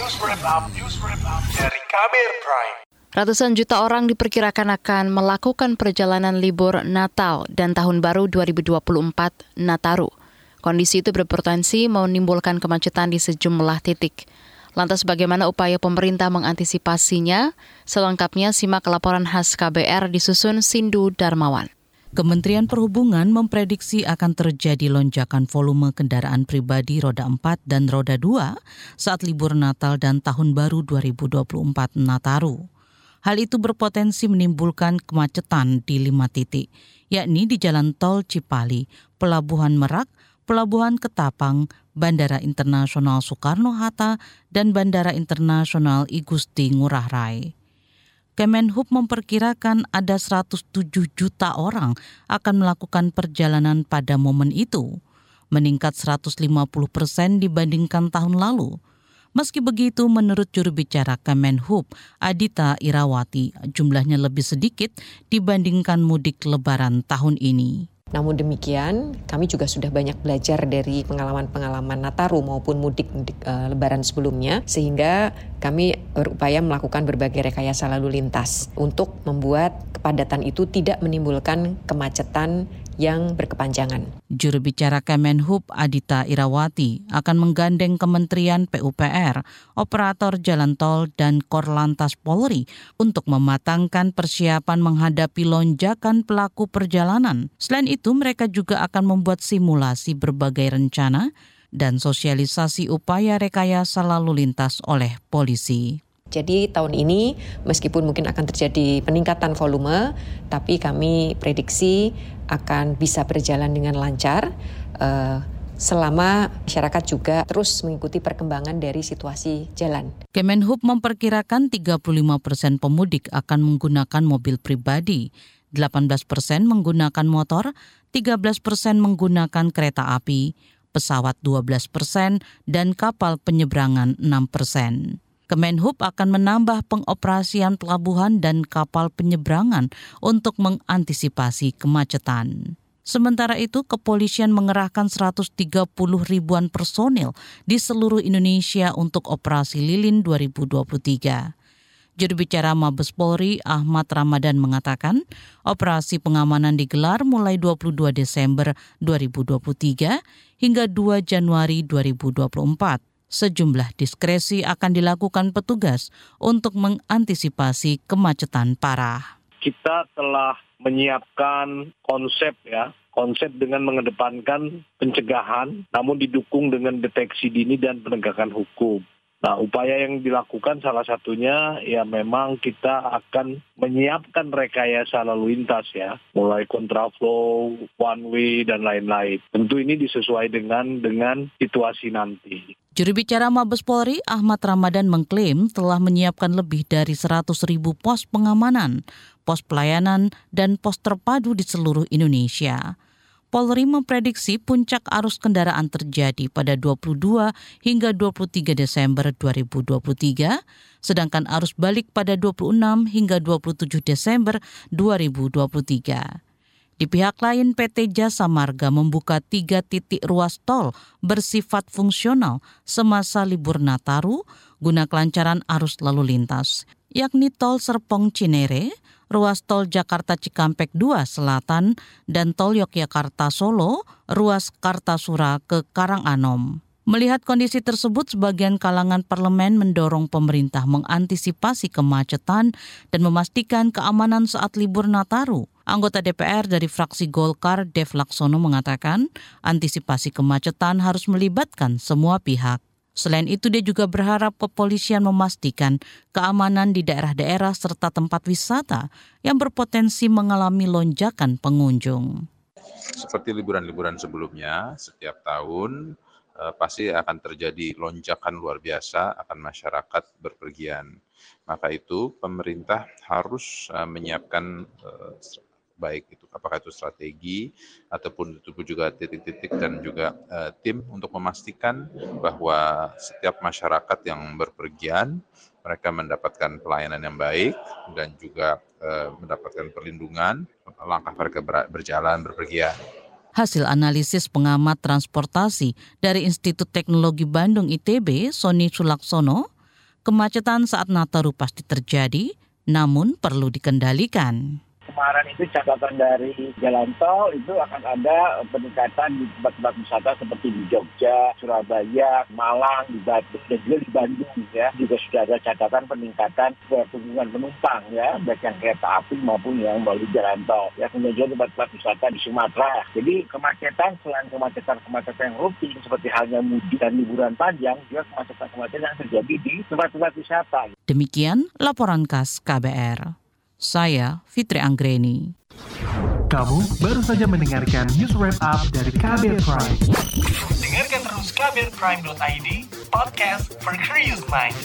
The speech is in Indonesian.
News Wrap Up, News Wrap Up dari Kamer Prime. Ratusan juta orang diperkirakan akan melakukan perjalanan libur Natal dan Tahun Baru 2024 Nataru. Kondisi itu berpotensi menimbulkan kemacetan di sejumlah titik. Lantas bagaimana upaya pemerintah mengantisipasinya? Selengkapnya simak laporan khas KBR disusun Sindu Darmawan. Kementerian Perhubungan memprediksi akan terjadi lonjakan volume kendaraan pribadi roda 4 dan roda 2 saat libur Natal dan Tahun Baru 2024 Nataru. Hal itu berpotensi menimbulkan kemacetan di lima titik, yakni di Jalan Tol Cipali, Pelabuhan Merak, Pelabuhan Ketapang, Bandara Internasional Soekarno-Hatta, dan Bandara Internasional Igusti Ngurah Rai. Kemenhub memperkirakan ada 107 juta orang akan melakukan perjalanan pada momen itu, meningkat 150 persen dibandingkan tahun lalu. Meski begitu, menurut juru bicara Kemenhub, Adita Irawati, jumlahnya lebih sedikit dibandingkan mudik lebaran tahun ini. Namun demikian, kami juga sudah banyak belajar dari pengalaman-pengalaman Nataru maupun mudik-mudik uh, lebaran sebelumnya sehingga kami berupaya melakukan berbagai rekayasa lalu lintas untuk membuat kepadatan itu tidak menimbulkan kemacetan yang berkepanjangan. Juru bicara Kemenhub Adita Irawati akan menggandeng Kementerian PUPR, operator jalan tol dan Korlantas Polri untuk mematangkan persiapan menghadapi lonjakan pelaku perjalanan. Selain itu, mereka juga akan membuat simulasi berbagai rencana dan sosialisasi upaya rekayasa lalu lintas oleh polisi. Jadi tahun ini meskipun mungkin akan terjadi peningkatan volume, tapi kami prediksi akan bisa berjalan dengan lancar. Uh, selama masyarakat juga terus mengikuti perkembangan dari situasi jalan. Kemenhub memperkirakan 35 persen pemudik akan menggunakan mobil pribadi, 18 persen menggunakan motor, 13 persen menggunakan kereta api, pesawat 12 persen, dan kapal penyeberangan 6 persen. Kemenhub akan menambah pengoperasian pelabuhan dan kapal penyeberangan untuk mengantisipasi kemacetan. Sementara itu, kepolisian mengerahkan 130 ribuan personil di seluruh Indonesia untuk operasi lilin 2023. Juru bicara Mabes Polri Ahmad Ramadan mengatakan, operasi pengamanan digelar mulai 22 Desember 2023 hingga 2 Januari 2024 sejumlah diskresi akan dilakukan petugas untuk mengantisipasi kemacetan parah. Kita telah menyiapkan konsep ya, konsep dengan mengedepankan pencegahan namun didukung dengan deteksi dini dan penegakan hukum. Nah, upaya yang dilakukan salah satunya ya memang kita akan menyiapkan rekayasa lalu lintas ya, mulai kontraflow, one way dan lain-lain. Tentu ini disesuaikan dengan dengan situasi nanti. Juru bicara Mabes Polri Ahmad Ramadan mengklaim telah menyiapkan lebih dari 100 ribu pos pengamanan, pos pelayanan, dan pos terpadu di seluruh Indonesia. Polri memprediksi puncak arus kendaraan terjadi pada 22 hingga 23 Desember 2023, sedangkan arus balik pada 26 hingga 27 Desember 2023. Di pihak lain, PT Jasa Marga membuka tiga titik ruas tol bersifat fungsional semasa libur Nataru guna kelancaran arus lalu lintas, yakni tol Serpong Cinere, ruas tol Jakarta Cikampek 2 Selatan, dan tol Yogyakarta Solo, ruas Kartasura ke Karanganom. Melihat kondisi tersebut, sebagian kalangan parlemen mendorong pemerintah mengantisipasi kemacetan dan memastikan keamanan saat libur Nataru. Anggota DPR dari fraksi Golkar, Dev Laksono mengatakan, antisipasi kemacetan harus melibatkan semua pihak. Selain itu, dia juga berharap kepolisian memastikan keamanan di daerah-daerah serta tempat wisata yang berpotensi mengalami lonjakan pengunjung. Seperti liburan-liburan sebelumnya, setiap tahun pasti akan terjadi lonjakan luar biasa akan masyarakat berpergian. Maka itu pemerintah harus eh, menyiapkan eh, baik itu apakah itu strategi ataupun itu juga titik-titik dan juga tim untuk memastikan bahwa setiap masyarakat yang berpergian mereka mendapatkan pelayanan yang baik dan juga mendapatkan perlindungan langkah mereka berjalan berpergian. Hasil analisis pengamat transportasi dari Institut Teknologi Bandung ITB, Sony Sulaksono, Kemacetan saat Nataru pasti terjadi, namun perlu dikendalikan kemarin itu catatan dari jalan tol itu akan ada peningkatan di tempat-tempat wisata seperti di Jogja, Surabaya, Malang, di Batu, dan juga di Bandung ya. Juga sudah ada catatan peningkatan pertumbuhan penumpang ya, baik yang kereta api maupun yang melalui jalan tol. Ya, kemudian juga tempat-tempat wisata di Sumatera. Jadi kemacetan selain kemacetan-kemacetan yang rutin seperti halnya mudik dan liburan panjang, juga kemacetan-kemacetan yang terjadi di tempat-tempat wisata. Demikian laporan khas KBR. Saya Fitri Anggreni. Kamu baru saja mendengarkan news wrap up dari Kabel Prime. Dengarkan terus kabelprime.id, podcast for curious mind.